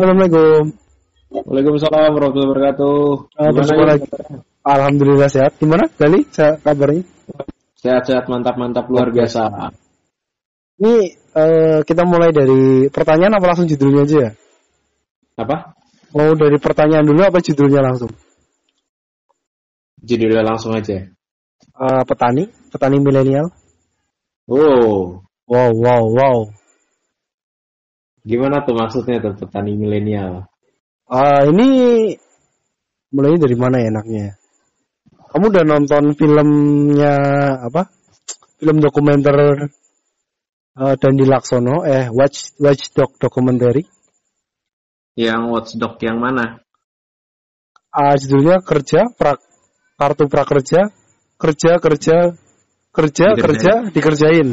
Assalamualaikum. Waalaikumsalam warahmatullahi wabarakatuh. Uh, lagi. Alhamdulillah sehat. Gimana Gali? Saya kabarnya? Sehat-sehat mantap-mantap luar biasa. Ini uh, kita mulai dari pertanyaan apa langsung judulnya aja ya? Apa? Mau dari pertanyaan dulu apa judulnya langsung? Judulnya langsung aja. Uh, petani, petani milenial. Oh. Wow, wow, wow. Gimana tuh maksudnya tuh petani milenial? Uh, ini mulai dari mana ya enaknya? Kamu udah nonton filmnya apa? Film dokumenter uh, Dandi Laksono, eh Watch Watchdog Documentary? Yang Watchdog yang mana? Uh, judulnya kerja pra, kartu prakerja kerja kerja kerja Dikerjain. kerja dikerjain.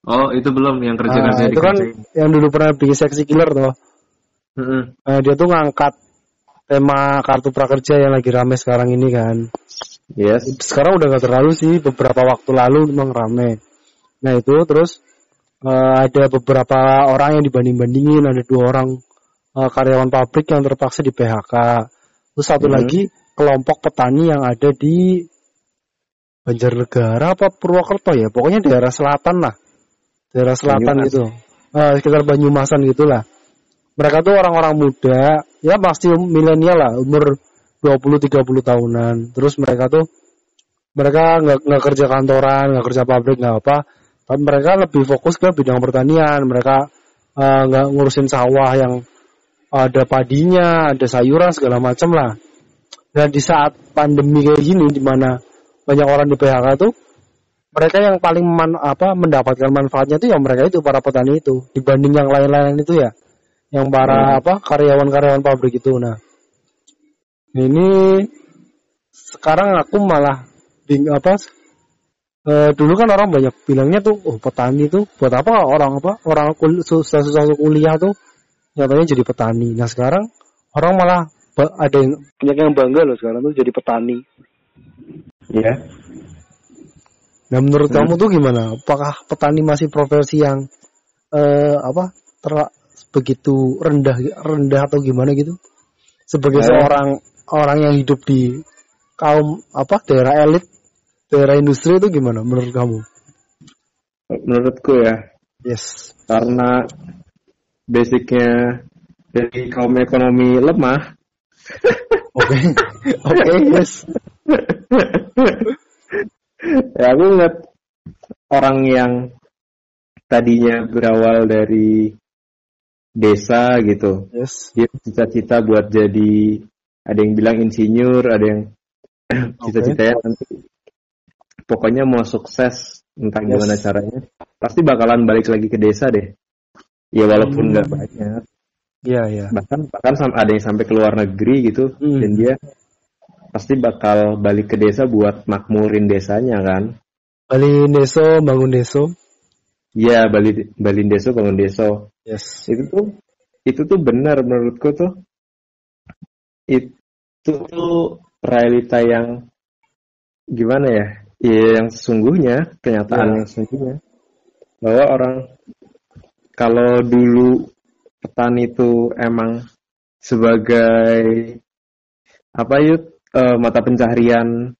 Oh, itu belum yang kerja Ah, kerja itu kan yang dulu pernah bikin seksi killer tuh. Nah, dia tuh ngangkat tema kartu prakerja yang lagi rame sekarang ini kan. Yes. Sekarang udah gak terlalu sih, beberapa waktu lalu memang rame. Nah itu terus eh, ada beberapa orang yang dibanding-bandingin, ada dua orang eh, karyawan pabrik yang terpaksa di PHK. Terus satu Mhm. lagi kelompok petani yang ada di Banjarnegara apa Purwokerto ya, pokoknya daerah selatan lah, daerah selatan Banyumas. gitu, Eh, sekitar Banyumasan gitulah. Mereka tuh orang-orang muda, ya pasti milenial lah, umur 20-30 tahunan. Terus mereka tuh mereka nggak nggak kerja kantoran, nggak kerja pabrik, nggak apa. Tapi mereka lebih fokus ke bidang pertanian. Mereka eh, nggak ngurusin sawah yang ada padinya, ada sayuran segala macam lah. Dan di saat pandemi kayak gini, di mana banyak orang di PHK tuh, mereka yang paling man, apa mendapatkan manfaatnya tuh yang mereka itu para petani itu. Dibanding yang lain-lain itu ya, yang para apa karyawan-karyawan pabrik itu. Nah, ini sekarang aku malah bing apa eh, dulu kan orang banyak bilangnya tuh oh petani tuh buat apa orang apa orang kul, susah susah kuliah tuh nyatanya jadi petani. Nah sekarang orang malah ada yang banyak yang bangga loh sekarang tuh jadi petani. Iya. Nah menurut Hmm. kamu tuh gimana? Apakah petani masih profesi yang eh, apa ter begitu rendah rendah atau gimana gitu? Sebagai Eh. seorang orang yang hidup di kaum apa daerah elit daerah industri itu gimana menurut kamu? Menurutku ya, yes. Karena basicnya dari kaum ekonomi lemah, oke. Oke yes ya aku ngeliat orang yang tadinya berawal dari desa gitu, yes dia cita-cita buat jadi ada yang bilang insinyur, ada yang cita-citanya nanti pokoknya mau sukses entah Yes. gimana caranya, pasti bakalan balik lagi ke desa deh. Ya walaupun Hmm. nggak banyak, iya iya bahkan bahkan ada yang sampai ke luar negeri gitu Hmm. dan dia pasti bakal balik ke desa buat makmurin desanya kan. Bali deso bangun deso Iya, Bali Bali deso bangun deso. yes itu tuh itu tuh benar menurutku tuh itu tuh realita yang gimana ya ya yang sesungguhnya kenyataan Ya. yang sesungguhnya bahwa orang kalau dulu petani itu emang sebagai apa yuk eh, mata pencaharian.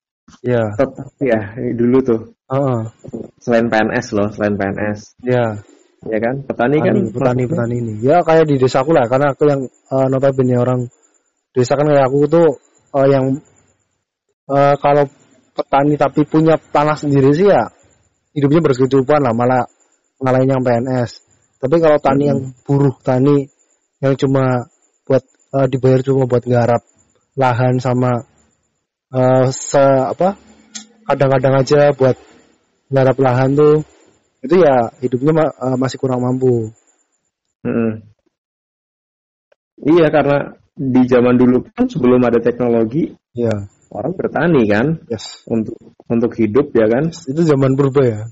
Ya tetap ya dulu tuh. Heeh. selain PNS loh selain PNS ya ya kan? Petani, kan? Petani petani petani ini. Ya kayak di desaku lah karena aku yang eh, notabene orang desa kan kayak aku tuh eh, yang eh, kalau petani tapi punya tanah sendiri sih ya hidupnya berkecukupan lah malah ngalahin yang PNS tapi kalau tani yang buruh tani yang cuma buat eh, dibayar cuma buat garap lahan sama eh, se apa kadang-kadang aja buat garap lahan tuh itu ya hidupnya ma- eh, masih kurang mampu Mm-mm. Iya karena di zaman dulu kan sebelum ada teknologi ya orang bertani kan yes untuk untuk hidup ya kan. itu zaman purba ya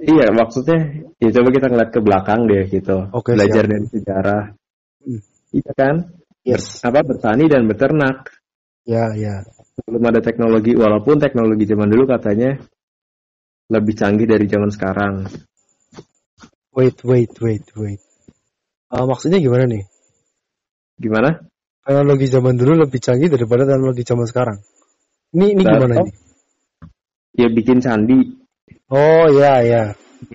Iya maksudnya ya coba kita ngeliat ke belakang deh gitu. Oke, Belajar siap. dari sejarah. Hmm. Iya kan? yes Apa bertani dan beternak. ya ya Belum ada teknologi walaupun teknologi zaman dulu katanya lebih canggih dari zaman sekarang. wait wait wait wait Eh, maksudnya gimana nih Gimana? Teknologi zaman dulu lebih canggih daripada teknologi zaman sekarang. Ini ini gimana ini? Ya bikin candi. Oh ya ya.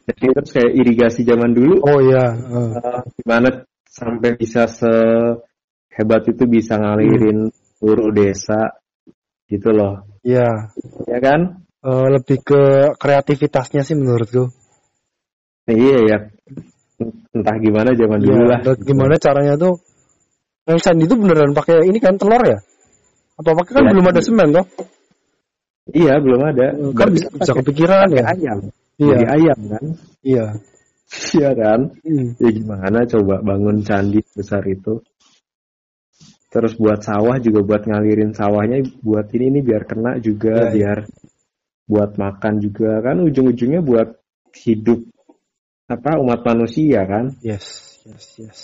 Jadi terus kayak irigasi zaman dulu. Oh ya. eh. eh, gimana sampai bisa sehebat itu bisa ngalirin seluruh desa gitu loh. Ya. Ya kan? Eh, lebih ke kreativitasnya sih menurutku. Iya ya. Entah gimana zaman dulu Iya. lah. Gimana caranya tuh? Yang sandi itu beneran pakai ini kan telur ya? Apa pakai kan Iya. belum ada semen toh? Iya belum ada. Kan bisa, bisa kepikiran ya? ayam. Iya. Jadi ayam kan? Iya. Iya kan? Hmm. Ya gimana coba bangun candi besar itu. Terus buat sawah juga buat ngalirin sawahnya buat ini ini biar kena juga Iya, iya. biar buat makan juga kan ujung-ujungnya buat hidup apa umat manusia kan Yes, yes, yes.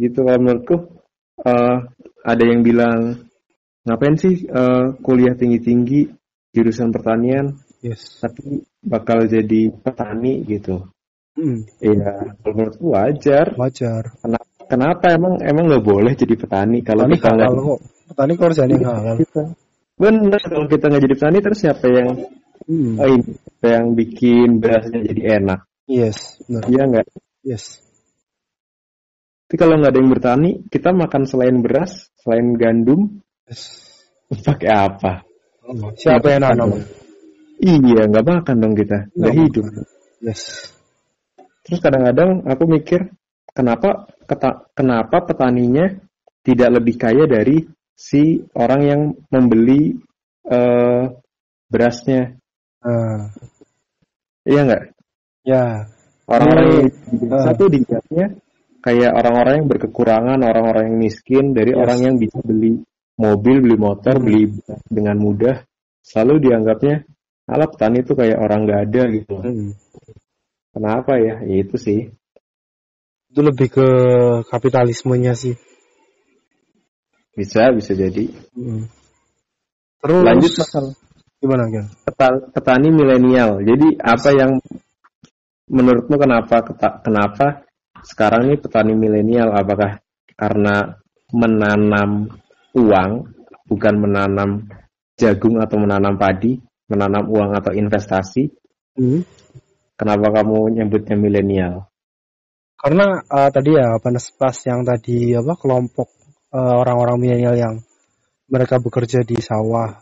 gitu kalau menurutku eh, ada yang bilang ngapain sih eh, kuliah tinggi-tinggi jurusan pertanian Yes. tapi bakal jadi petani gitu Hmm, Iya, kalau menurutku wajar. wajar. Kenapa emang emang nggak boleh jadi petani kalau Petani kita nggak kok. Petani kerjanya halal. Bener kalau kita nggak jadi petani terus siapa yang Hmm. oh, ini, siapa yang bikin berasnya jadi enak? Yes, benar. Iya nggak? Yes. Tapi kalau nggak ada yang bertani, kita makan selain beras, selain gandum, yes. pakai apa? Siapa yang nanam? Iya, nggak makan dong kita, Nggak hidup. Yes. Terus kadang-kadang aku mikir, kenapa keta- kenapa petaninya tidak lebih kaya dari si orang yang membeli eh, berasnya? Ah, Iya nggak? ya. Orang-orang yang Ah. tuh dilihatnya kayak orang-orang yang berkekurangan, orang-orang yang miskin dari Yes. orang yang bisa beli mobil, beli motor, Hmm. beli dengan mudah. Selalu dianggapnya, ala petani itu kayak orang nggak ada gitu. Hmm. Kenapa ya? Ya itu sih. Itu lebih ke kapitalismenya sih. Bisa, bisa jadi. Hmm. Terus Lanjut masalah gimana kan? peta- petani milenial. Jadi apa yang menurutmu kenapa kenapa sekarang ini petani milenial? Apakah karena menanam uang bukan menanam jagung atau menanam padi, menanam uang atau investasi? Hmm. Kenapa kamu nyebutnya milenial? Karena eh, tadi ya apa pas yang tadi apa kelompok eh, orang-orang milenial yang mereka bekerja di sawah,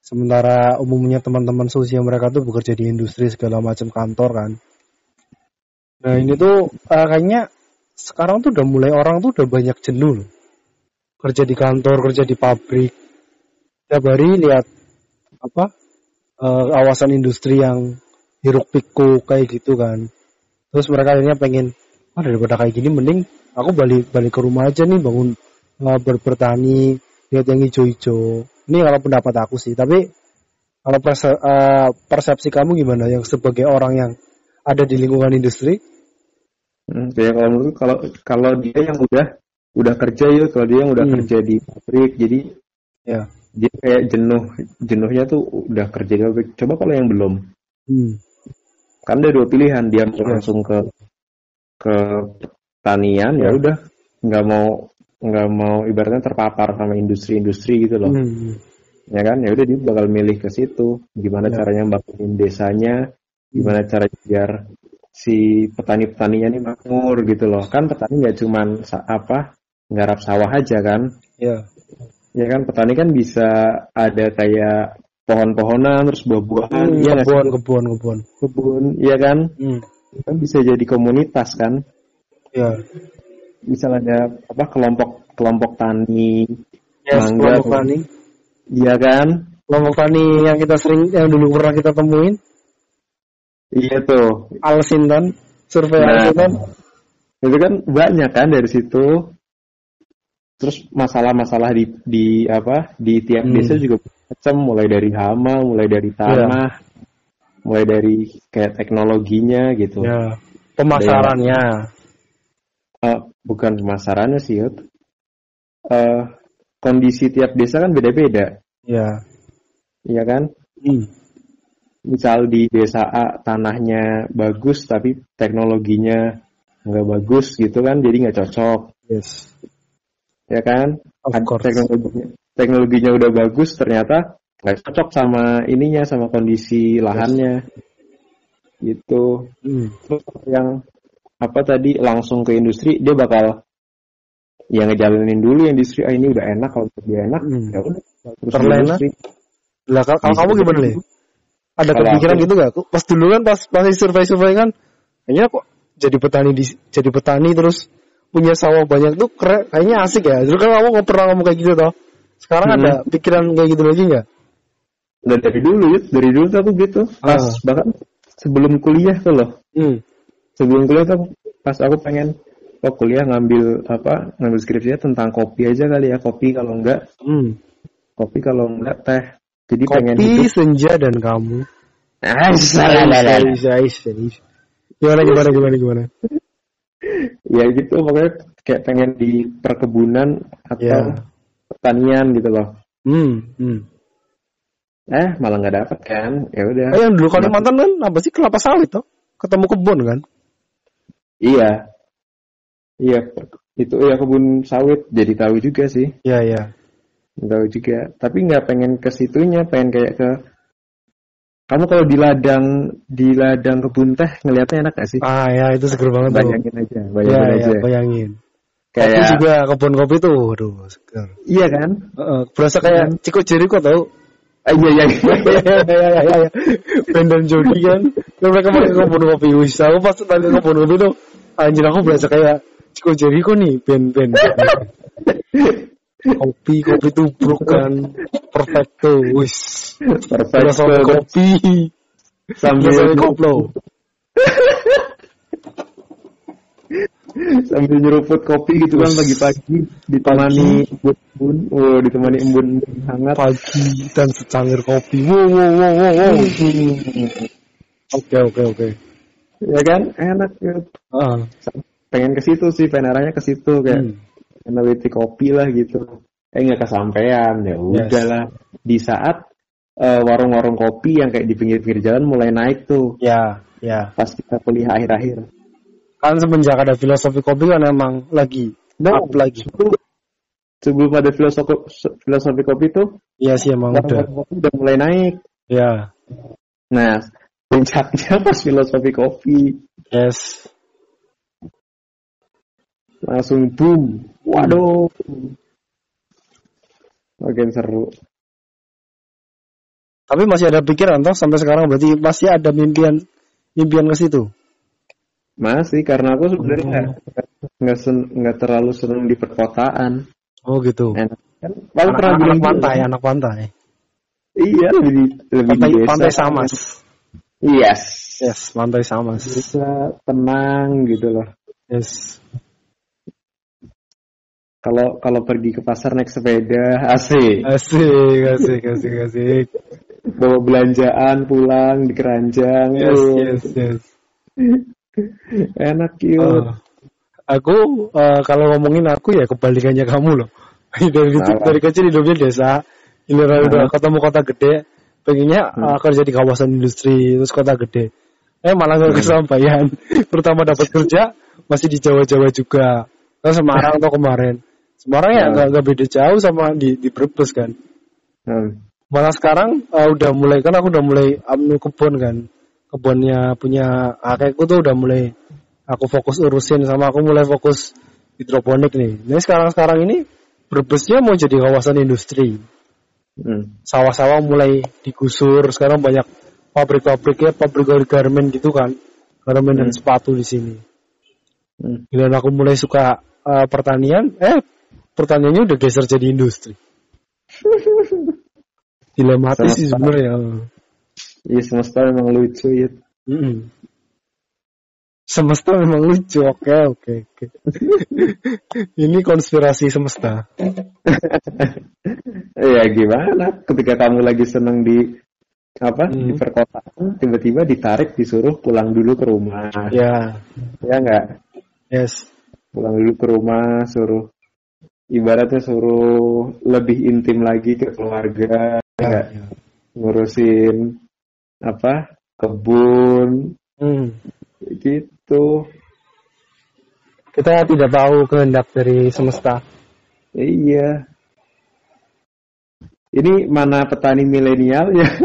sementara umumnya teman-teman seusia mereka tuh bekerja di industri segala macam kantor kan. Nah ini tuh eh, kayaknya sekarang tuh udah mulai orang tuh udah banyak jenuh kerja di kantor, kerja di pabrik, tiap hari lihat apa kawasan industri yang hiruk pikuk kayak gitu kan. Terus mereka akhirnya pengen ah daripada kayak gini mending aku balik balik ke rumah aja nih bangun uh, ber- bertani lihat yang hijau-hijau ini kalau pendapat aku sih tapi kalau perse- uh, persepsi kamu gimana yang sebagai orang yang ada di lingkungan industri Hmm, ya kalau menurutku kalau kalau dia yang udah udah kerja ya, kalau dia yang udah Hmm. kerja di pabrik, jadi ya dia kayak jenuh jenuhnya tuh udah kerja di pabrik. Coba kalau yang belum, hmm. kan ada dua pilihan dia mau Iya. langsung ke ke pertanian ya. Iya. udah. Nggak mau nggak mau ibaratnya terpapar sama industri-industri gitu loh. Hmm. ya kan? Ya udah dia bakal milih ke situ. Gimana Iya. caranya bangunin desanya? Gimana cara biar si petani-petaninya ini makmur gitu loh. Kan petani nggak cuman apa nggarap sawah aja kan? Ya. Ya kan? Petani kan bisa ada kayak pohon-pohonan terus buah-buahan Hmm, sih? kebun kebun kebun kebun iya kan? Hmm. Kan bisa jadi komunitas kan? Ya misal ada apa kelompok kelompok tani yes, mangga kelompok tani. Iya kan? Kelompok tani yang kita sering yang dulu pernah kita temuin. Iya tuh. Alsinton survei Nah. Alsinton. Itu kan banyak kan dari situ. Terus masalah-masalah di di apa di tiap Hmm. desa juga macam mulai dari hama mulai dari tanah mulai dari kayak teknologinya gitu ya pemasarannya Eh, bukan pemasarannya sih Yud. Eh, kondisi tiap desa kan beda-beda ya iya kan hmm. misal di desa A tanahnya bagus tapi teknologinya nggak bagus gitu kan jadi nggak cocok Yes. ya kan Of Ad- course. teknologinya teknologinya udah bagus ternyata nggak cocok sama ininya sama kondisi lahannya gitu Hmm. terus yang apa tadi langsung ke industri dia bakal ya ngejalanin dulu industri ah ini udah enak kalau dia enak Hmm. ya udah terus Terlena. Lah kalau kamu gimana nih? Ada Kalau kepikiran aku- gitu gak? Pas dulu kan pas pas survei-survei kan, kayaknya kok jadi petani di jadi petani terus punya sawah banyak tuh keren, kayaknya asik ya. Dulu kan kamu nggak pernah ngomong kayak gitu toh. Sekarang Hmm. ada pikiran kayak gitu lagi nggak? Udah dari dulu ya dari dulu tuh aku gitu pas Ah. bahkan sebelum kuliah tuh loh Hmm. sebelum kuliah tuh pas aku pengen oh kuliah ngambil apa ngambil skripsinya tentang kopi aja kali ya kopi kalau enggak Hmm. kopi kalau enggak teh jadi pengen Kopi, senja dan kamu. Gimana gimana gimana gimana? ya gitu pokoknya kayak pengen di perkebunan atau Ya. pertanian gitu loh Hmm. hmm. Eh malah nggak dapet kan ya udah Oh, yang dulu Kalimantan kan apa sih kelapa sawit toh? Ketemu kebun kan? iya iya itu ya kebun sawit jadi tahu juga sih Iya iya. tahu juga tapi nggak pengen ke situnya pengen kayak ke kamu kalau di ladang di ladang kebun teh ngelihatnya enak gak sih Ah ya itu seger banget tuh. bayangin aja Iya bayangin iya aja bayangin. Kopi kayak juga kebun kopi tuh, aduh seger. iya kan Heeh, berasa kayak Ciko Jericho tau. Iya iya Iya iya iya iya. Ben dan Jody kan. Kan mereka pakai kebun kopi. Wis aku pas tanya kebun kopi tuh anjir aku berasa kayak Ciko Jericho nih ben ben. kopi kopi tubruk kan perfecto wis perfect filosofi kopi sambil koplo sambil nyeruput kopi gitu kan pagi-pagi. Ditemani embun oh ditemani embun hangat. Pagi dan secangkir kopi. Wow wow wow wow wow. Oke oke oke. Ya kan? Enak ya. Ah. Pengen ke situ sih pengen arahnya ke situ kayak hmm. meneliti kopi lah gitu. Eh nggak kesampaian. Ya udahlah. Di saat eh, warung-warung kopi yang kayak di pinggir-pinggir jalan mulai naik tuh. Ya ya. Pas kita kuliah akhir-akhir kan semenjak ada filosofi kopi kan emang lagi up lagi. Sebelum, ada filosofi filosofi kopi tuh iya sih emang udah. Udah mulai naik. Ya nah puncaknya pas filosofi kopi yes. Langsung boom. Waduh. Makin seru. Tapi masih ada pikiran toh sampai sekarang. Berarti masih ada mimpian mimpian ke situ masih karena aku sebenarnya nggak nggak sen- nggak terlalu seneng di perkotaan. Oh gitu. Enak. Kan anak, pernah anak bilang pantai anak pantai. Iya lebih lebih pantai desa. pantai samas. Yes. Yes pantai samas. Bisa tenang gitu loh. Yes. Kalau kalau pergi ke pasar naik sepeda asik. Asik asik asik asik. Bawa belanjaan pulang di keranjang yes Oh, yes yes enak cute Oh. aku eh, kalau ngomongin aku ya kebalikannya kamu loh dari Kenapa? dari kecil hidupnya desa ini udah ketemu kota gede pengennya Hmm. eh, kerja di kawasan industri terus kota gede eh malah Hmm. nggak kesampaian terutama dapat kerja masih di Jawa-Jawa juga terus Semarang tuh kemarin Semarang ya Hmm. nggak beda jauh sama di di Brebes kan Hmm. malah sekarang eh, udah mulai kan aku udah mulai ambil kebun kan kebunnya punya kakekku tuh udah mulai aku fokus urusin sama aku mulai fokus hidroponik nih. Nah sekarang sekarang ini Brebesnya mau jadi kawasan industri. Hmm. sawah-sawah mulai digusur. Sekarang banyak pabrik-pabriknya pabrik garmen gitu kan. Garmen dan Hmm. sepatu di sini. Hmm. dan aku mulai suka eh, pertanian. Eh pertaniannya udah geser jadi industri. Dilematis sih sebenarnya Iya semesta memang lucu ya. Mm-mm. semesta memang lucu oke oke oke ini konspirasi semesta ya gimana? Ketika kamu lagi seneng di apa Hmm. di perkotaan, tiba-tiba ditarik disuruh pulang dulu ke rumah. ya Ya nggak? yes Pulang dulu ke rumah, suruh ibaratnya suruh lebih intim lagi ke keluarga, ya, nggak? ya. ngurusin apa kebun Hmm. gitu. Kita tidak tahu kehendak dari semesta. Iya. Ini mana petani milenial ya?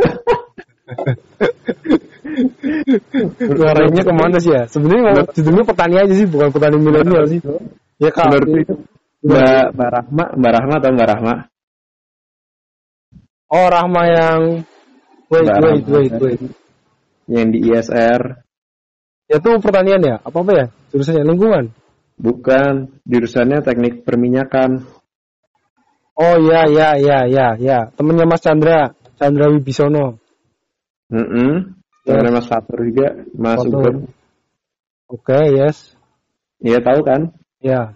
Suaranya ke mana sih ya? Sebenarnya kalau judulnya petani aja sih, bukan petani milenial sih. Ya kak. Menurut itu, Mbak, Mbak Rahma, Mbak Rahma atau Mbak Rahma? Oh Rahma yang wait wait Rahma. wait wait. Yang di ISR, Ya itu pertanian ya? Apa apa ya? Jurusannya lingkungan. bukan jurusannya teknik perminyakan. Oh ya ya ya ya ya. Temennya Mas Chandra, Chandra Wibisono. Mm Ya. Mas Fatur juga, Mas Fatur. Oke, yes. Iya tahu kan? Ya.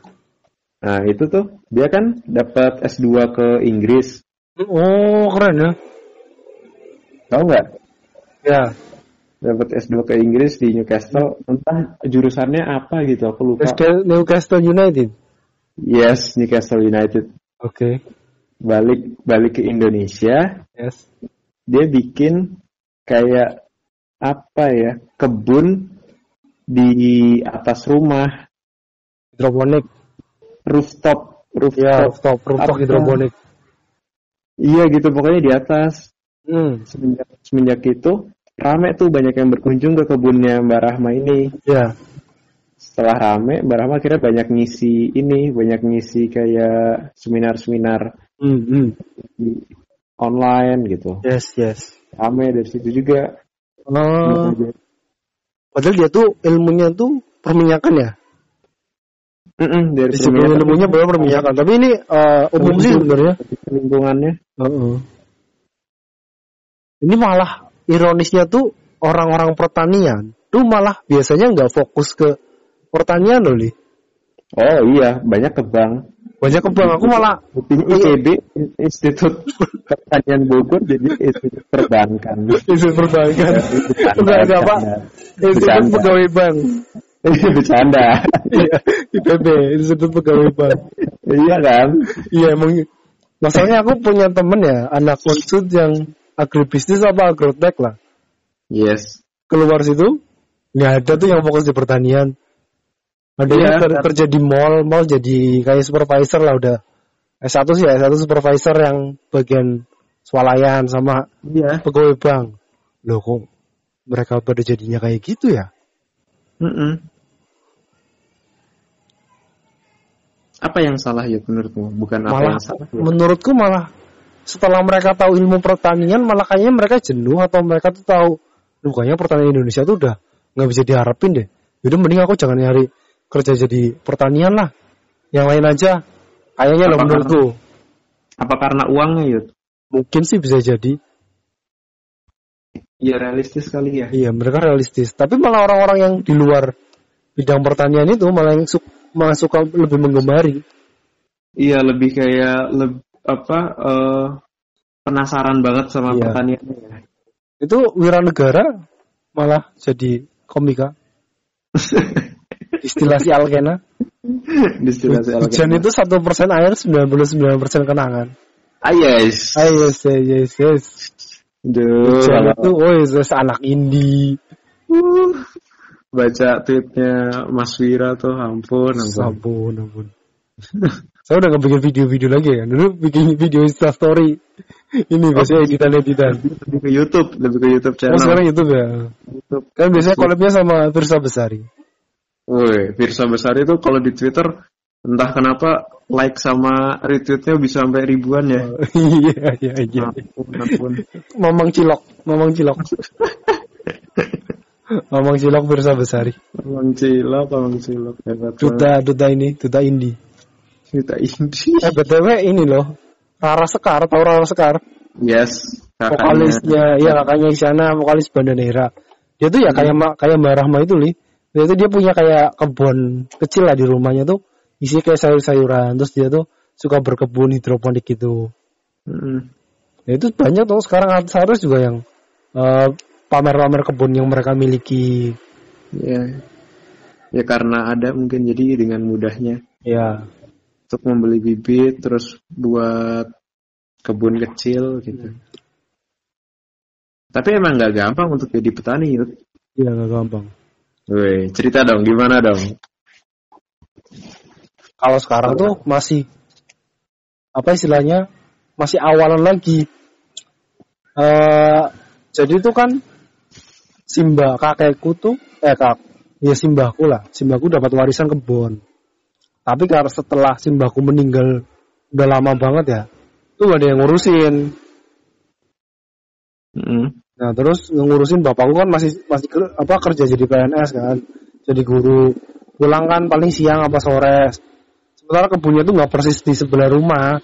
Nah itu tuh dia kan dapat S2 ke Inggris, Oh keren ya. Tahu nggak? Ya. Dapat S2 ke Inggris di Newcastle, entah jurusannya apa gitu, aku lupa. Newcastle, United. Yes, Newcastle United. Oke. Balik balik ke Indonesia, Yes. dia bikin kayak apa ya kebun di atas rumah Hidroponik. rooftop Ya, rooftop rooftop, rooftop Apa? hidroponik. iya gitu pokoknya di atas Hmm. semenjak semenjak itu rame tuh banyak yang berkunjung ke kebunnya Mbak Rahma ini Ya. setelah rame Mbak Rahma akhirnya banyak ngisi ini banyak ngisi kayak seminar-seminar Hmm, hmm. di online gitu Yes, yes. rame dari situ juga Oh, padahal dia tuh ilmunya tuh perminyakan ya. Mm-mm, dari Disiplin ilmunya belum perminyakan, tapi ini eh, umum sih sebenarnya. lingkungannya Heeh. Ini malah ironisnya tuh orang-orang pertanian tuh malah biasanya nggak fokus ke pertanian loh, Li. oh iya banyak kebang Banyak kebang aku malah Buktinya IPB Institut Pertanian Bogor jadi Institut Perbankan. isu perbankan. Enggak enggak Pak. Institut. Pegawai Bank. Bercanda. Iya, IPB, Institut Pegawai Bank. iya kan? Iya emang masalahnya aku punya temen ya anak unsur yang agribisnis apa agrotech lah Yes. keluar situ nggak ada tuh yang fokus di pertanian ada yang Iya, ker- kerja di mall mall jadi kayak supervisor lah udah S1 sih ya S1 supervisor yang bagian swalayan sama Iya. pegawai bank loh kok mereka pada jadinya kayak gitu ya Mm-mm. Apa yang salah ya menurutmu? Bukan apa malah yang salah. ya? menurutku malah setelah mereka tahu ilmu pertanian malah kayaknya mereka jenuh atau mereka tuh tahu "Duh, kayaknya pertanian Indonesia tuh udah nggak bisa diharapin deh. Jadi mending aku jangan nyari kerja jadi pertanian lah. Yang lain aja kayaknya loh Apa menurutku. Apa karena uangnya Yud? mungkin sih bisa jadi. Iya realistis kali ya. iya mereka realistis. Tapi malah orang-orang yang di luar bidang pertanian itu malah yang su- malah suka lebih menggemari. Iya lebih kayak leb- apa eh, penasaran banget sama Iya. pertaniannya. ya. itu Wiranegara malah jadi komika istilah si Alkena Destilasi Hujan alkohol. itu satu persen air, 99 persen kenangan. Ah yes. Ah, yes, yes, yes. Duh, Hujan itu, oh yes, anak indie. Uh, baca tweetnya Mas Wira tuh ampun ampun. Ampun, ampun. Saya udah gak bikin video-video lagi kan. Dulu bikin video Insta story. Ini biasanya editan-editan. lebih ke YouTube lebih ke YouTube Oh channel sekarang YouTube ya. YouTube Kan biasanya collabnya sama Firsa Besari. Woi, Firsa Besar itu kalau di Twitter entah kenapa like sama retweetnya bisa sampai ribuan ya Iya, iya, iya. ampun ampun Mamang Cilok, Mamang Cilok. Mamang Cilok Firsa Besari. Bang Cilok Bang Cilok hebat. Duta, duta ini, duta indie. Kita indie Eh, BTW ini loh. Rara Sekar, tau Rara Sekar? yes kakaknya. Vokalisnya ya kakaknya Isyana vokalis Bandanera dia tuh ya kayak Ma- kayak Mbak Rahma itu li. Dia tuh dia punya kayak kebun kecil lah di rumahnya tuh isi kayak sayur-sayuran. Terus dia tuh suka berkebun hidroponik gitu. Mm-mm. ya itu banyak tuh sekarang artis-artis juga yang eh, pamer-pamer kebun yang mereka miliki. Ya ya karena ada mungkin jadi dengan mudahnya. Ya untuk membeli bibit terus buat kebun kecil gitu. Tapi emang nggak gampang untuk jadi petani Yud. ya nggak gampang. Woi, cerita dong gimana dong? Kalau sekarang tuh masih apa istilahnya masih awalan lagi. eh jadi itu kan simba kakekku tuh eh kak ya simbahku lah. Simbahku dapat warisan kebun tapi karena setelah simbahku meninggal udah lama banget ya tuh gak ada yang ngurusin Mm-mm. Nah terus ngurusin bapakku kan masih masih apa kerja jadi PNS kan, jadi guru. Pulang kan paling siang apa sore. Sementara kebunnya tuh nggak persis di sebelah rumah.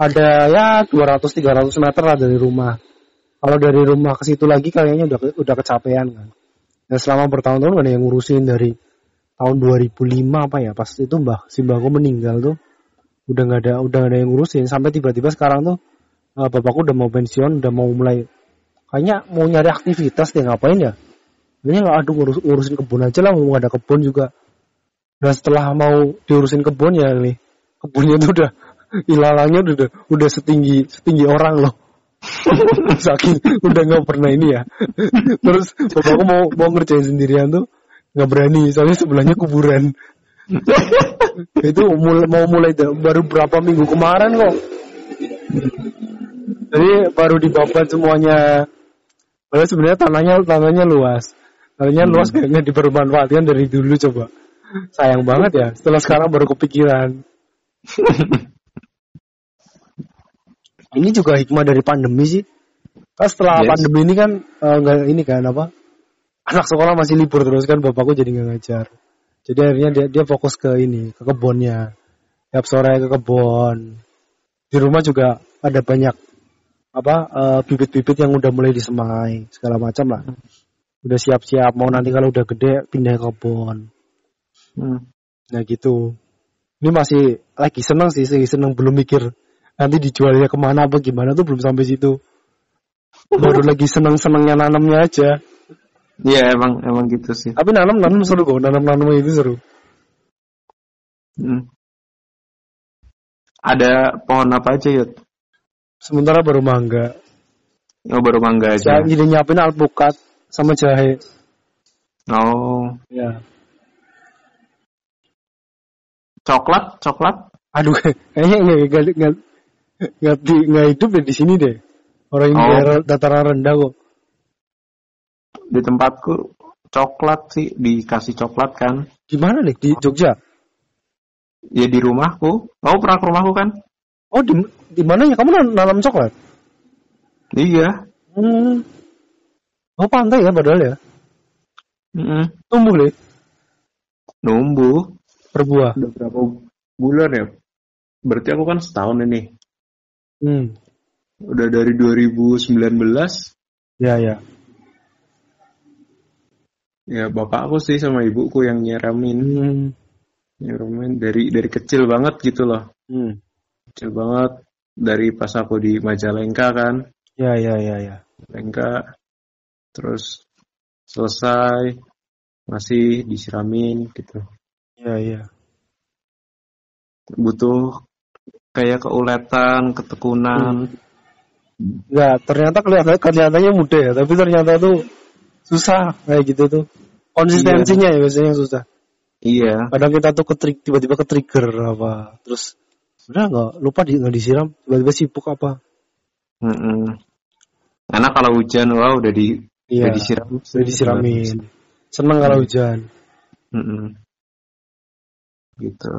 Ada ya 200-300 meter lah dari rumah. Kalau dari rumah ke situ lagi kayaknya udah udah kecapean kan. Dan selama bertahun-tahun gak ada yang ngurusin dari tahun 2005 apa ya pas itu mbah si mbahku meninggal tuh udah nggak ada udah nggak ada yang ngurusin. Sampai tiba-tiba sekarang tuh eh, bapakku udah mau pensiun udah mau mulai kayaknya mau nyari aktivitas deh ngapain ya? Kayaknya nggak aduh ngurus, ngurusin kebun aja lah mau ada kebun juga. Dan setelah mau diurusin kebun ya nih kebunnya tuh udah ilalangnya udah udah setinggi setinggi orang loh. Saking udah nggak pernah ini ya. Terus bapakku mau mau ngerjain sendirian tuh nggak berani soalnya sebelahnya kuburan itu mulai, mau mulai baru berapa minggu kemarin kok jadi baru dibabat semuanya Padahal sebenarnya tanahnya tanahnya luas. Tanahnya luas kayaknya dipermanfaatkan dari dulu coba. Sayang banget ya. Setelah sekarang baru kepikiran. ini juga hikmah dari pandemi sih. Kan setelah Yes. pandemi ini kan nggak ini kan apa? Anak sekolah masih libur terus kan bapakku jadi nggak ngajar. Jadi akhirnya dia dia fokus ke ini, ke kebunnya. Tiap sore ke kebun. Di rumah juga ada banyak apa eh, bibit-bibit yang udah mulai disemai segala macam lah. Udah siap-siap mau nanti kalau udah gede pindah ke kebun. Hmm. Nah gitu. Ini masih lagi seneng sih, lagi seneng belum mikir nanti dijualnya ke mana apa gimana tuh belum sampai situ. Baru lagi seneng-senengnya nanamnya aja. Iya emang emang gitu sih. Tapi nanam nanam seru kok, nanam nanam itu seru. Hmm. Ada pohon apa aja Yud? Sementara baru mangga. Oh baru mangga aja. Saya jadi nyiapin alpukat sama jahe. Oh Ya. coklat coklat? Aduh, kayaknya nggak nggak nggak nggak hidup deh di sini deh. Orang ini Oh. daerah dataran rendah kok. Di tempatku coklat sih dikasih coklat kan? Di mana nih? Di Jogja. Ya di rumahku. Kamu pernah ke rumahku kan? Oh di di mana ya kamu nan- nanam coklat? Iya. Hmm. Oh pantai ya padahal ya. Mm-mm. Tumbuh deh Numbuh. berbuah. Udah berapa bulan ya? Berarti aku kan setahun ini. Hmm. Udah dari 2019. Ya ya. Ya bapakku sih sama ibuku yang nyiramin. Hmm. Nyiramin dari dari kecil banget gitu loh. Hmm. Kecil banget. Dari pas aku di Majalengka kan. Ya ya ya ya. Majalengka. Terus selesai. Masih disiramin gitu. Ya ya. Butuh kayak keuletan, ketekunan. Enggak, ternyata kelihatan kelihatannya mudah ya, tapi ternyata tuh susah kayak gitu tuh. Konsistensinya ya biasanya yang susah. Iya. Kadang kita tuh ketrik tiba-tiba ke trigger apa, terus udah nggak lupa di nggak disiram, tiba-tiba sibuk apa. Mm-mm. Karena kalau hujan, wah udah di Iya. udah disiram. Udah disiramin. Seneng kalau hujan. Mm-mm. Gitu.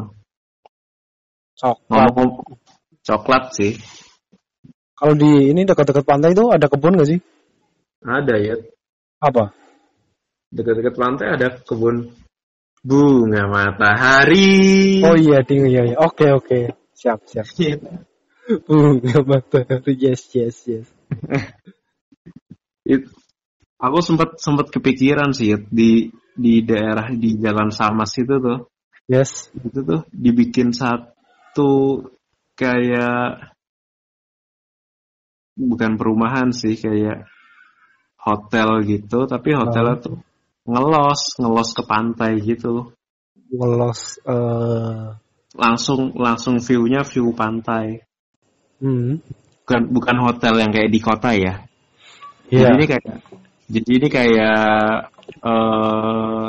Coklat. Ngomong coklat sih. Kalau di ini dekat-dekat pantai itu ada kebun nggak sih? Ada ya. Apa? Dekat-dekat pantai ada kebun bunga matahari. Oh iya, ding iya iya. Oke oke. Siap siap. Bunga matahari. Yes yes yes. It- aku sempat sempat kepikiran sih di di daerah di Jalan Samas itu tuh. Yes. Itu tuh dibikin satu kayak bukan perumahan sih kayak hotel gitu, tapi hotelnya tuh ngelos, ngelos ke pantai gitu. Ngelos. eh Langsung langsung view-nya view pantai. hmm. Bukan bukan hotel yang kayak di kota ya. Jadi Iya. ini kayak jadi ini kayak eh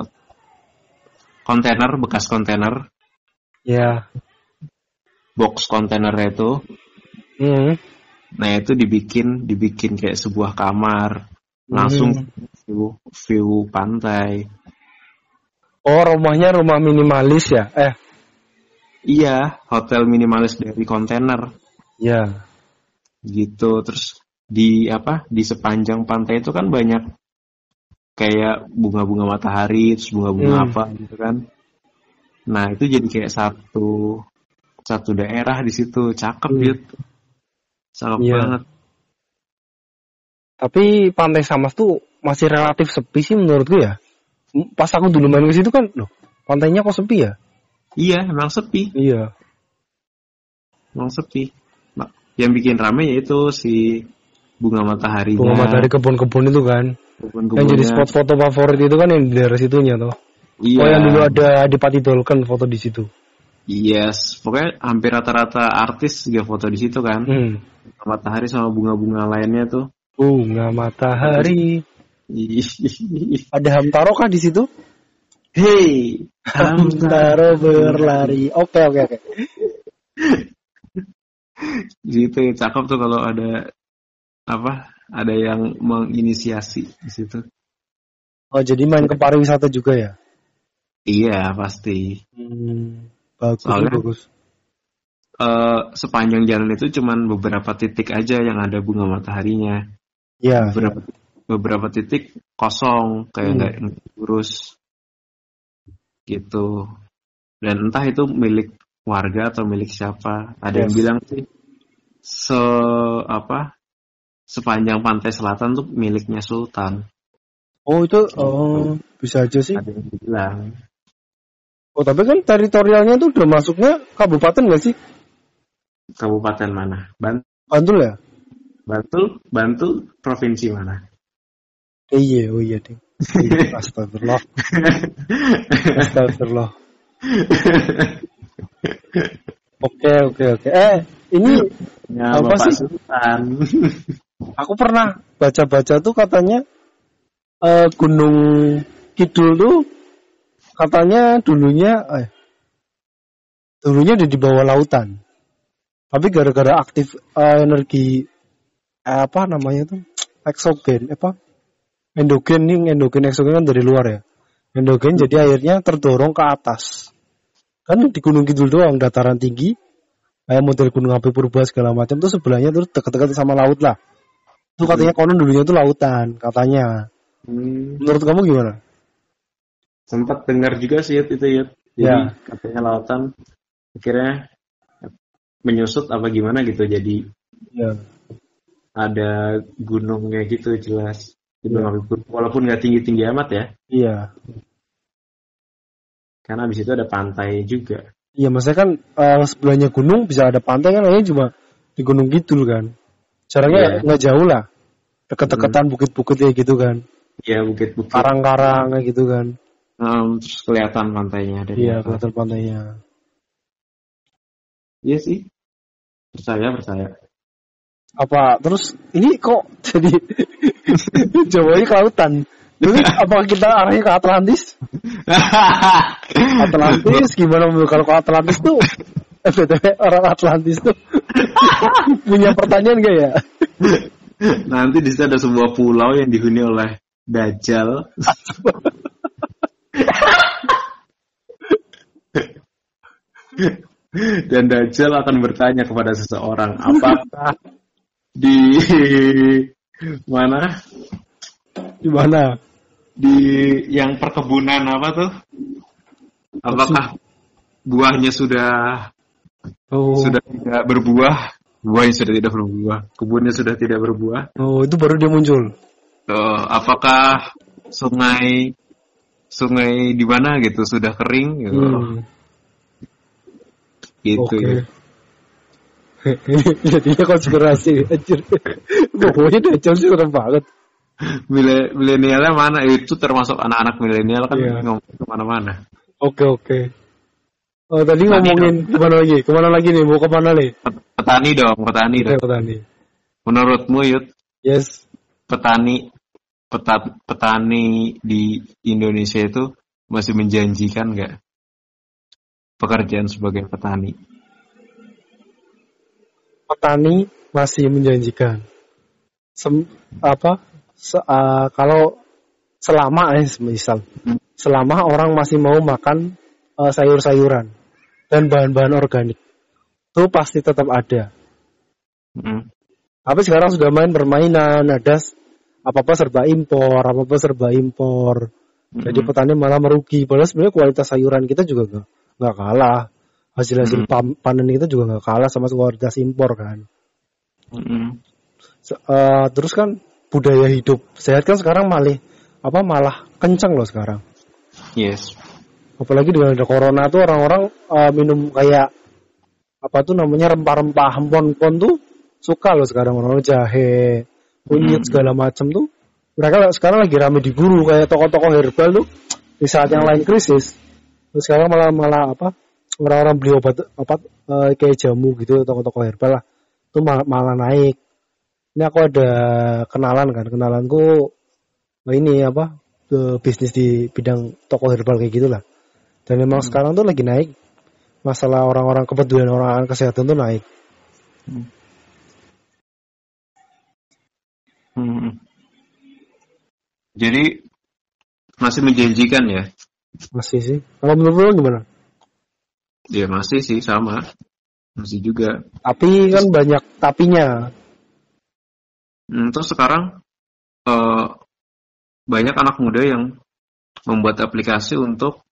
kontainer bekas kontainer Iya. box kontainer itu. Hmm. Nah itu dibikin dibikin kayak sebuah kamar langsung view, view pantai. Oh, rumahnya rumah minimalis ya? Eh, Iya, hotel minimalis dari kontainer ya. gitu. Terus di apa di sepanjang pantai itu kan banyak kayak bunga-bunga matahari, terus bunga-bunga Hmm. apa gitu kan. Nah itu jadi kayak satu satu daerah di situ, cakep Hmm. gitu, cakep Iya. banget. Tapi Pantai Samas tuh masih relatif sepi sih menurutku ya. M- Pas aku dulu main ke situ kan, loh, pantainya kok sepi ya? Iya, emang sepi, Iya. emang sepi. Yang bikin rame yaitu si bunga mataharinya, Bunga matahari kebun-kebun itu kan. kebun-kebunnya. Yang jadi spot foto favorit itu kan yang di daerah situnya tuh. Iya. Oh yang dulu ada Adipati Dolken foto di situ. Yes, pokoknya hampir rata-rata artis juga foto di situ kan. Hmm. Matahari sama bunga-bunga lainnya tuh. Bunga matahari. Ih, Ada Hamtaro kah di situ? Hei, Hamtaro berlari. Oke oke oke. gitu cakep tuh kalau ada apa? Ada yang menginisiasi di situ. Oh jadi main ke pariwisata juga ya? Iya pasti. Hmm. Bagus Soalnya- bagus. Eh sepanjang jalan itu cuman beberapa titik aja yang ada bunga mataharinya. Ya. Beberapa beberapa titik kosong kayak Hmm. nggak urus gitu. Dan entah itu milik warga atau milik siapa. Ada yang Yes. bilang sih se apa sepanjang pantai selatan tuh miliknya sultan. Oh itu oh bisa aja sih. Ada yang bilang. Oh tapi kan teritorialnya tuh udah masuknya kabupaten gak sih? Kabupaten mana? Ban- Bantul ya? Bantul, Bantul, provinsi mana? Iya, oh iya ding. Iya, Astagfirullah. Astagfirullah. Oke oke oke. Eh ini Ya, Apa Bapak sih? Sultan. aku pernah baca-baca tuh katanya eh, Gunung Kidul tuh katanya dulunya eh dulunya udah di bawah lautan. Tapi gara-gara aktif eh, energi apa namanya tuh eksogen apa endogen nih endogen eksogen kan dari luar ya. Endogen jadi airnya terdorong ke atas. Kan di Gunung Kidul doang dataran tinggi kayak model gunung api purba segala macam tuh sebelahnya tuh dekat-dekat sama laut lah. Itu katanya konon dulunya tuh lautan katanya. Hmm, Menurut kamu gimana? sempat dengar juga sih itu Yud. Jadi Ya. katanya lautan akhirnya menyusut apa gimana gitu. Jadi Ya. Ada gunungnya gitu jelas. Di Ya. Gunung Api Purba. Walaupun nggak tinggi-tinggi amat ya. Iya. Karena di situ ada pantai juga. Iya, maksudnya kan eh, sebelahnya gunung bisa ada pantai kan kayaknya cuma di Gunung Kidul kan. Jaraknya Iya. nggak jauh lah. Deket-deketan bukit-bukit kayak gitu kan. Ya bukit-bukit. Karang-karang kayak gitu kan. Um, terus kelihatan pantainya dari Iya, kelihatan pantainya. Iya sih. Percaya, percaya. Apa terus ini kok jadi Jawanya ke lautan. Terus apakah kita arahnya ke Atlantis? Atlantis gimana kalau ke Atlantis tuh BTW, orang Atlantis tuh punya pertanyaan gak ya? Nanti di situ ada sebuah pulau yang dihuni oleh Dajjal. Dan Dajjal akan bertanya kepada seseorang, apakah di mana? Di mana? Di yang perkebunan apa tuh? Apakah buahnya sudah Oh, sudah tidak berbuah? Buahnya sudah tidak berbuah. Kebunnya sudah tidak berbuah. oh itu baru dia muncul. Eh, apakah sungai sungai di mana gitu sudah kering gitu, Hmm, gitu ya. Jadinya konspirasi anjir. Pokoknya Dajjal sih serem banget. Mile- milenialnya mana itu termasuk anak-anak milenial kan Iya. ngomong ke mana-mana Oke oke. Oh tadi Tani ngomongin ke mana lagi? Ke mana lagi nih? Mau ke mana nih? petani dong petani Oke dong petani. menurutmu Yud Yes. petani peta- petani di Indonesia itu masih menjanjikan nggak pekerjaan sebagai petani petani masih menjanjikan. Sem, apa se, uh, kalau selama eh misal selama orang masih mau makan uh, sayur-sayuran dan bahan-bahan organik itu pasti tetap ada. Mm. Tapi sekarang sudah main permainan, ada apa-apa serba impor, apa-apa serba impor. Jadi Mm. petani malah merugi. Padahal sebenarnya kualitas sayuran kita juga nggak kalah. Hasil-hasil Mm. pam- panen kita juga nggak kalah sama kualitas impor kan. Mm. Se- eh, terus kan budaya hidup sehat kan sekarang malah apa malah kencang loh sekarang. Yes. Apalagi dengan ada corona tuh orang-orang eh, minum kayak apa tuh namanya rempah-rempah hempon-hempon tuh suka loh sekarang orang jahe, kunyit Hmm. segala macam tuh. Mereka sekarang lagi rame diburu kayak toko-toko herbal tuh di saat yang lain krisis. Terus sekarang malah malah apa orang-orang beli obat apa eh, kayak jamu gitu toko-toko herbal lah itu malah, malah naik. Ini aku ada kenalan kan, kenalanku oh ini apa ke bisnis di bidang toko herbal kayak gitulah. Dan memang Hmm. sekarang tuh lagi naik masalah orang-orang kepedulian orang kesehatan tuh naik. Mm. Jadi masih menjanjikan ya? Masih sih. Kalau menurut lu gimana? Ya masih sih sama. Masih juga. Tapi kan banyak tapinya. Hmm, terus sekarang eh, banyak anak muda yang membuat aplikasi untuk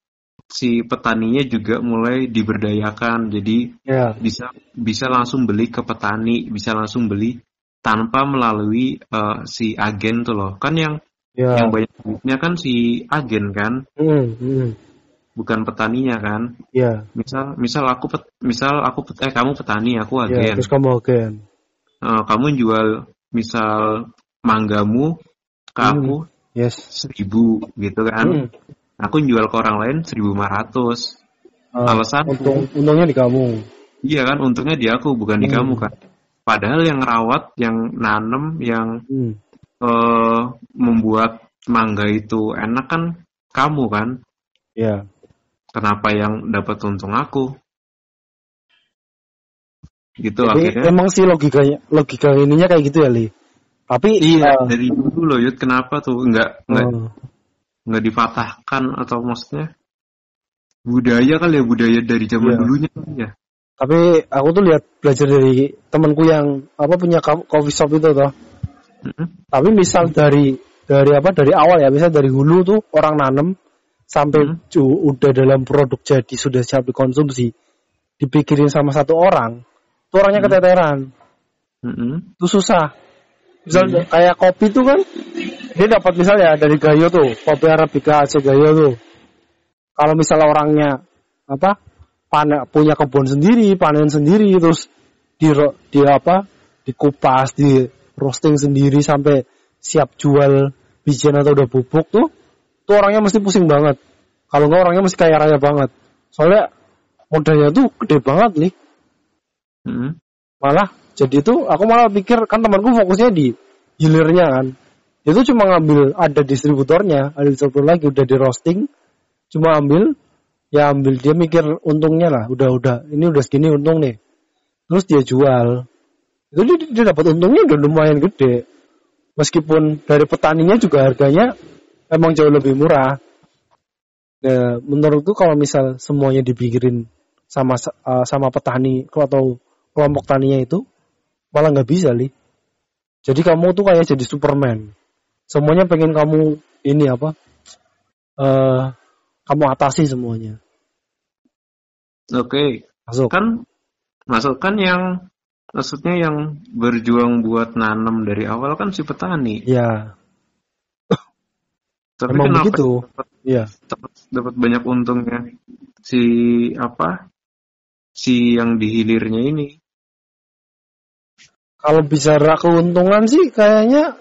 si petaninya juga mulai diberdayakan. Jadi Ya. bisa bisa langsung beli ke petani, bisa langsung beli tanpa melalui eh, si agen tuh loh. Kan yang Ya. yang banyak duitnya kan si agen kan, Hmm, hmm. Bukan petaninya kan. Ya. Misal misal aku pet- misal aku pet- eh kamu petani, aku Ya. agen. Terus kamu agen. Eh, kamu jual misal manggamu ke Hmm. aku Yes. seribu gitu kan. Hmm. Aku jual ke orang lain 1500. Ah, Alasan untung untungnya di kamu. iya kan untungnya di aku bukan di Hmm. kamu kan. Padahal yang rawat, yang nanem, yang Hmm. eh, membuat mangga itu enak kan kamu kan. Ya. Kenapa yang dapat untung aku? Gitu Jadi akhirnya. emang sih logikanya logika ininya kayak gitu ya, Li. Tapi Iya, eh, dari dulu loh Yud, kenapa tuh nggak nggak eh, nggak difatahkan atau maksudnya budaya kali ya budaya dari zaman Iya. dulunya ya. tapi aku tuh lihat belajar dari temanku yang apa punya co- coffee shop itu toh. Mm-mm. Tapi misal dari dari apa dari awal ya, misal dari hulu tuh orang nanem sampai Hmm. cu- udah dalam produk jadi sudah siap dikonsumsi, dipikirin sama satu orang, tuh orangnya Hmm. keteteran, Mm-mm. itu susah. Misal Hmm. kayak kopi tuh kan, dia dapat misalnya dari Gayo tuh, kopi Arabica Aceh Gayo tuh. Kalau misal orangnya apa panen punya kebun sendiri, panen sendiri, terus di di apa dikupas, di roasting sendiri sampai siap jual bijian atau udah bubuk tuh, tuh orangnya mesti pusing banget. Kalau nggak orangnya mesti kaya raya banget. Soalnya modalnya tuh gede banget nih. Mm-mm. Malah jadi itu aku malah pikir kan temanku fokusnya di hilirnya kan. Itu cuma ngambil ada distributornya, ada distributor lagi udah di roasting, cuma ambil ya ambil dia mikir untungnya lah, udah udah ini udah segini untung nih. Terus dia jual. Itu dia, dia dapat untungnya udah lumayan gede. Meskipun dari petaninya juga harganya emang jauh lebih murah. Nah, menurutku kalau misal semuanya dipikirin sama uh, sama petani atau kelompok taninya itu malah nggak bisa li. Jadi kamu tuh kayak jadi Superman. Semuanya pengen kamu ini apa? eh kamu atasi semuanya. Oke, Masuk. kan masukkan yang maksudnya yang berjuang buat nanam dari awal kan si petani. Ya, Tapi emang kenapa begitu. Iya. dapat dapat banyak untungnya si apa? Si yang di hilirnya ini. Kalau bicara keuntungan sih kayaknya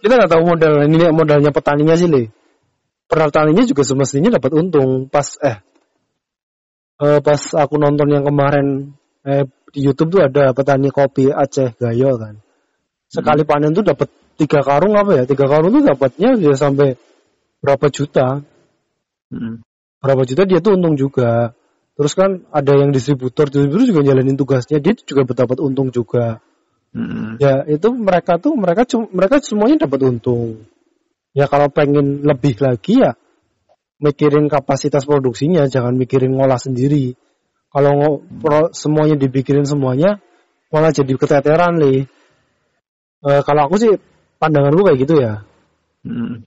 kita nggak tahu modal ini nih, modalnya petaninya sih li. Petaninya juga semestinya dapat untung pas eh eh, pas aku nonton yang kemarin eh, di YouTube tuh ada petani kopi Aceh Gayo kan. Sekali panen tuh dapat tiga karung apa ya? Tiga karung tuh dapatnya bisa sampai berapa juta? Mm. Berapa juta dia tuh untung juga. Terus kan ada yang distributor, distributor juga jalanin tugasnya, dia juga dapat untung juga. Mm-mm. Ya itu mereka tuh mereka mereka semuanya dapat untung. Ya kalau pengen lebih lagi ya mikirin kapasitas produksinya, jangan mikirin ngolah sendiri. Kalau pro- semuanya dipikirin semuanya, malah jadi keteteran nih. Eh, kalau aku sih pandangan lu kayak gitu ya. Mm.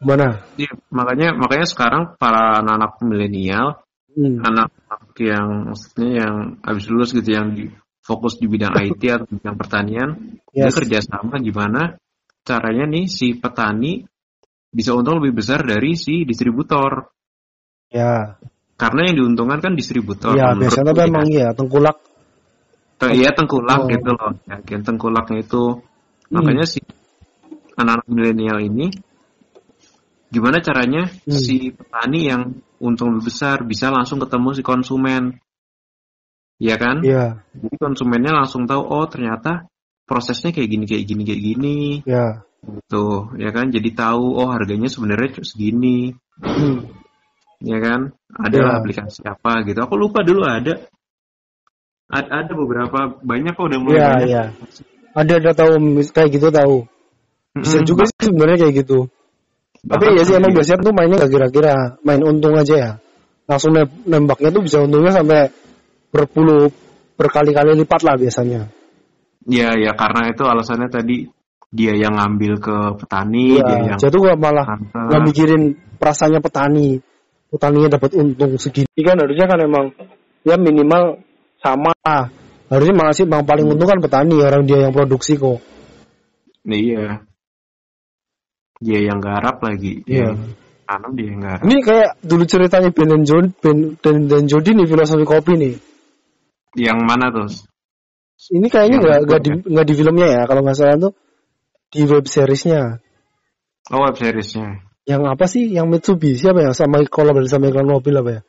Gimana? Iya, makanya makanya sekarang para anak-anak milenial, Hmm. anak-anak yang maksudnya yang habis lulus gitu yang di, fokus di bidang IT atau bidang pertanian, dia Yes. kerjasama gimana caranya nih si petani bisa untung lebih besar dari si distributor. Ya, Karena yang diuntungkan kan distributor. ya biasanya gue ya. iya tengkulak. Te- Iya tengkulak Oh. gitu loh. Yakin tengkulaknya itu. Makanya si anak-anak milenial ini gimana caranya Hmm. si petani yang untung lebih besar bisa langsung ketemu si konsumen. Iya kan? Iya, Jadi konsumennya langsung tahu oh ternyata prosesnya kayak gini kayak gini kayak gini ya. gitu ya kan jadi tahu oh harganya sebenarnya cuma segini Hmm. ya kan ada Iya. aplikasi apa gitu aku lupa dulu ada ada, ada beberapa banyak kok udah mulai Iya, banyak iya. Ada ada tahu kayak gitu tahu. Bisa juga sih sebenarnya kayak gitu. Tapi Bahkan ya sih emang iya. biasanya tuh mainnya gak kira-kira, main untung aja ya. Langsung nem- nembaknya tuh bisa untungnya sampai berpuluh berkali-kali lipat lah biasanya. Iya ya karena itu alasannya tadi dia yang ngambil ke petani dia Iya, yang jatuh gak malah nggak mikirin perasaannya petani. Petaninya dapat untung segini kan harusnya kan emang ya minimal sama. Harusnya malah sih bang paling untung kan petani orang dia yang produksi kok. iya dia yang garap lagi Iya. Yang tanam dia yang garap Ini kayak dulu ceritanya Ben dan John, Ben dan, dan Jody nih filosofi kopi nih. yang mana tuh Ini kayaknya nggak nggak di nggak di filmnya ya kalau nggak salah tuh di web seriesnya. oh web seriesnya Yang apa sih? Yang Mitsubishi apa ya? Sama kolaborasi sama iklan mobil apa ya?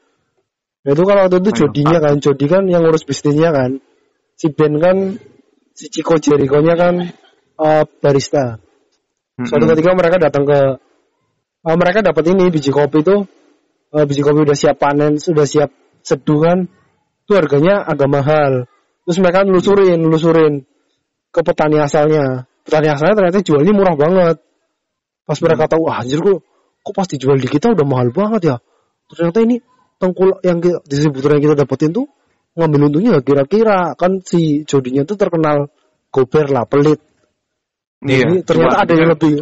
Itu kan waktu itu Jodinya kan, Jody kan yang ngurus bisnisnya kan. Si Ben kan si Chico Jericho-nya kan eh, barista. Suatu Mm-mm. ketika mereka datang ke eh, mereka dapat ini biji kopi itu eh, biji kopi udah siap panen, sudah siap seduh kan. Itu harganya agak mahal. Terus mereka nelusurin, nelusurin ke petani asalnya. Petani asalnya ternyata jualnya murah banget. Pas mereka tahu, ah, anjir kok, kok pas dijual di kita udah mahal banget ya. Ternyata ini tengkulak yang ki- distributor yang kita dapetin tuh ngambil untungnya nggak kira-kira kan si jodinya tuh terkenal gober lah pelit Iya, Jadi ternyata cuan- ada yang lebih.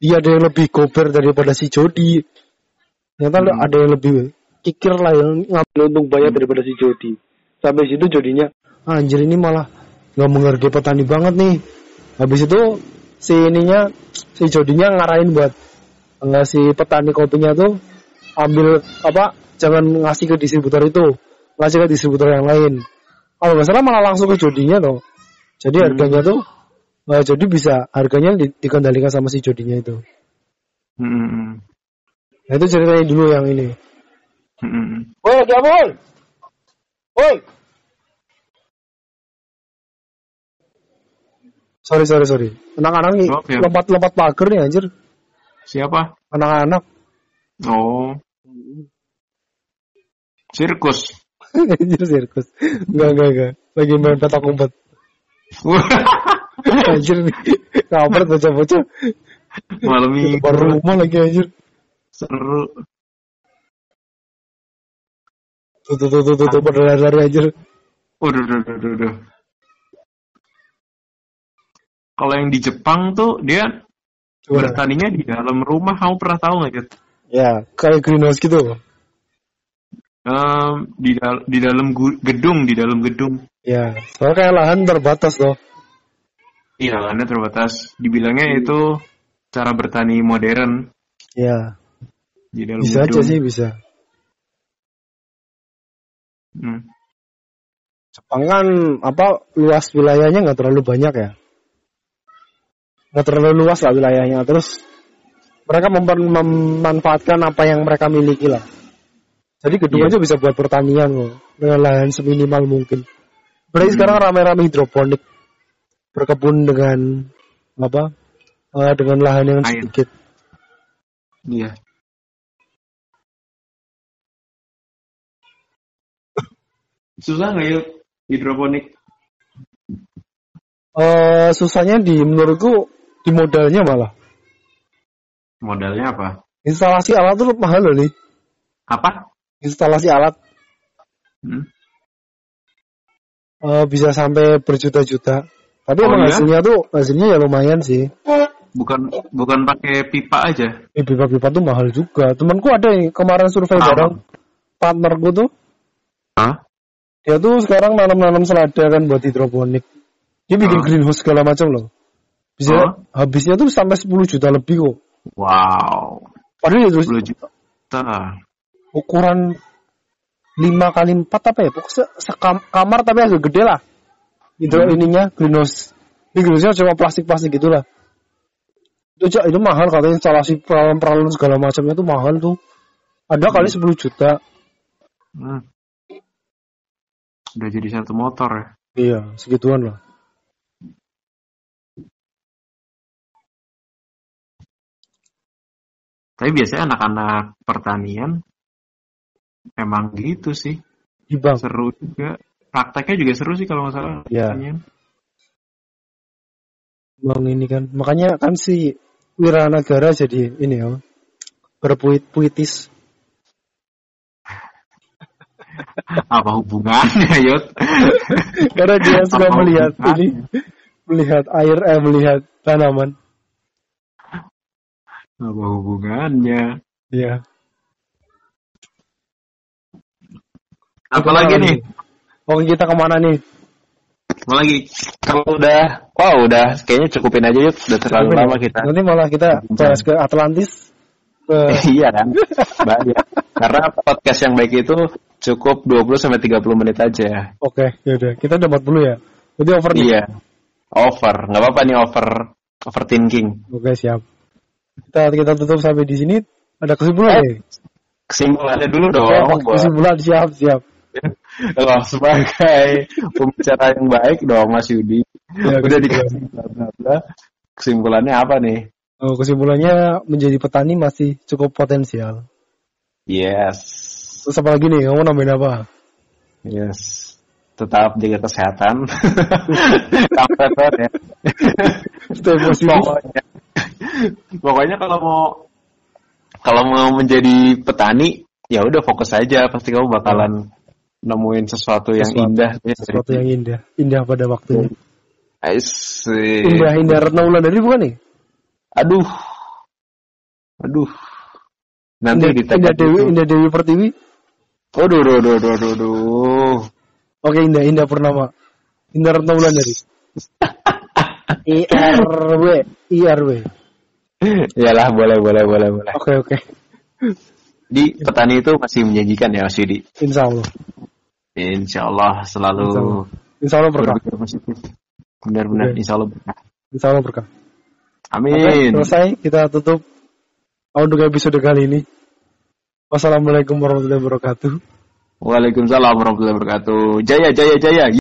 Iya ada yang lebih gober daripada si Jody. Ternyata Hmm. ada yang lebih kikir lah yang ngambil untung banyak daripada si Jody. Sampai situ Jodinya, "Ah, anjir ini malah nggak menghargai petani banget nih. Habis itu si ininya si Jodinya ngarahin buat nggak si petani kopinya tuh ambil apa jangan ngasih ke distributor itu ngasih ke distributor yang lain kalau nggak salah malah langsung ke Jodinya tuh jadi Hmm. harganya tuh eh, jadi bisa harganya di- dikendalikan sama si Jodinya itu Mm-mm. nah itu ceritanya dulu yang ini. Woi, lagi apa, woi? Sorry, sorry, sorry. Anak-anak nih Oke. lompat-lompat pagar nih anjir. Siapa? Anak-anak. Oh. Sirkus. Anjir sirkus. Enggak, enggak, enggak. Lagi main petak umpet. anjir nih. Kabar bocah-bocah. Malam minggu. depan rumah lagi anjir. Seru. Tuh, tuh, tuh, tuh, tuh, tuh pada lari-lari anjir. Waduh, duh, duh, duh, duh. Kalau yang di Jepang tuh dia Gimana? bertaninya di dalam rumah. Kamu pernah tahu nggak, Jet? Ya, kayak greenhouse gitu. Em, di, dal- di dalam gedung, di dalam gedung. Ya, soalnya kayak lahan terbatas loh. Iya, lahannya terbatas. Dibilangnya itu cara bertani modern Ya, di dalam bisa aja gedung. sih, bisa. Hmm. Jepang kan apa luas wilayahnya nggak terlalu banyak ya nggak terlalu luas lah wilayahnya terus mereka memanfaatkan apa yang mereka miliki lah jadi gedung Iya. aja bisa buat pertanian kok dengan lahan seminimal mungkin berarti Hmm. sekarang rame-rame hidroponik berkebun dengan apa eh, dengan lahan yang Air. sedikit Iya. Susah nggak yuk hidroponik? Eh susahnya di menurutku di modalnya malah. Modalnya apa? Instalasi alat tuh mahal loh nih. Apa? Instalasi alat Hmm? eh, bisa sampai berjuta-juta. Tapi Oh, emang iya? hasilnya tuh hasilnya ya lumayan sih. Bukan bukan pakai pipa aja. Eh, pipa-pipa tuh mahal juga. Temanku ada yang kemarin survei bareng partnerku tuh. Hah? Dia tuh sekarang nanam-nanam selada kan buat hidroponik. Dia bikin Hah? greenhouse segala macam loh. Bisa Hah? habisnya tuh sampai 10 juta lebih kok. Wow. Padahal itu 10 juta. Ukuran 5 kali 4 apa ya? Pokoknya se- sekam- kamar tapi agak gede lah. Hidro Hmm. ininya greenhouse. Ini greenhouse cuma plastik-plastik gitulah. Itu, Ja, itu mahal katanya instalasi peralon-peralon segala macamnya tuh mahal tuh. Ada kali 10 juta. Hmm. Udah jadi satu motor ya. Iya, segituan lah. Tapi biasanya anak-anak pertanian emang gitu sih. Bank. Seru juga. Prakteknya juga seru sih kalau nggak salah. Iya. pertanian. Bang ini kan. Makanya kan si Wiranagara jadi ini ya. Berpuitis. Apa hubungannya, Yot? Karena dia suka Apa melihat hubungannya? ini. Melihat air, eh melihat tanaman. Apa hubungannya? Iya. Apalagi nih? Oke kita ke mana nih? Apalagi kalau udah, wow udah kayaknya cukupin aja yuk, udah terlalu Cukupin lama ya? kita. Nanti malah kita bahas ke Atlantis. Ke iya kan, banyak. Karena podcast yang baik itu cukup 20 sampai 30 menit aja. Oke, yaudah. Kita udah 40 ya. Jadi over nih. Iya. Over, nggak apa-apa nih over overthinking. Oke, siap. Kita kita tutup sampai di sini. Ada kesimpulan Eh, nih? Kesimpulannya dulu dong. Oh, buat- kesimpulan siap, siap. Oh, sebagai pembicara yang baik dong Mas Yudi. Ya, Udah dikasih bla bla bla. Kesimpulannya apa nih? Oh, kesimpulannya menjadi petani masih cukup potensial. Yes. Terus apa lagi nih? Kamu nambahin apa? Yes. Tetap jaga kesehatan. Kampret ya. Pokoknya, pokoknya kalau mau kalau mau menjadi petani, ya udah fokus aja. Pasti kamu bakalan nemuin sesuatu yang Sesuatu- indah. Sesuatu yang indah. Indah pada waktunya. Asik. Indah, indah Retno Wulandari bukan nih? Aduh. Aduh. Nanti Indah, di tag Indah Dewi, itu. Indah Dewi Pertiwi. Aduh, aduh, aduh, aduh, aduh, aduh. Oke, Indah, Indah Purnama. Indah Retno Wulandari. IRW, IRW. Iyalah, boleh, boleh, boleh, boleh. Oke, oke. Di petani itu masih menjanjikan ya, Mas Yudi. Insya Allah. Insya Allah selalu Insya Allah. Berkah. Benar-benar, Oke. insya Allah berkah. Insya Allah berkah. Oke, Amin. selesai. Kita tutup untuk episode kali ini. Wassalamualaikum warahmatullahi wabarakatuh. Waalaikumsalam warahmatullahi wabarakatuh. Jaya, jaya, jaya.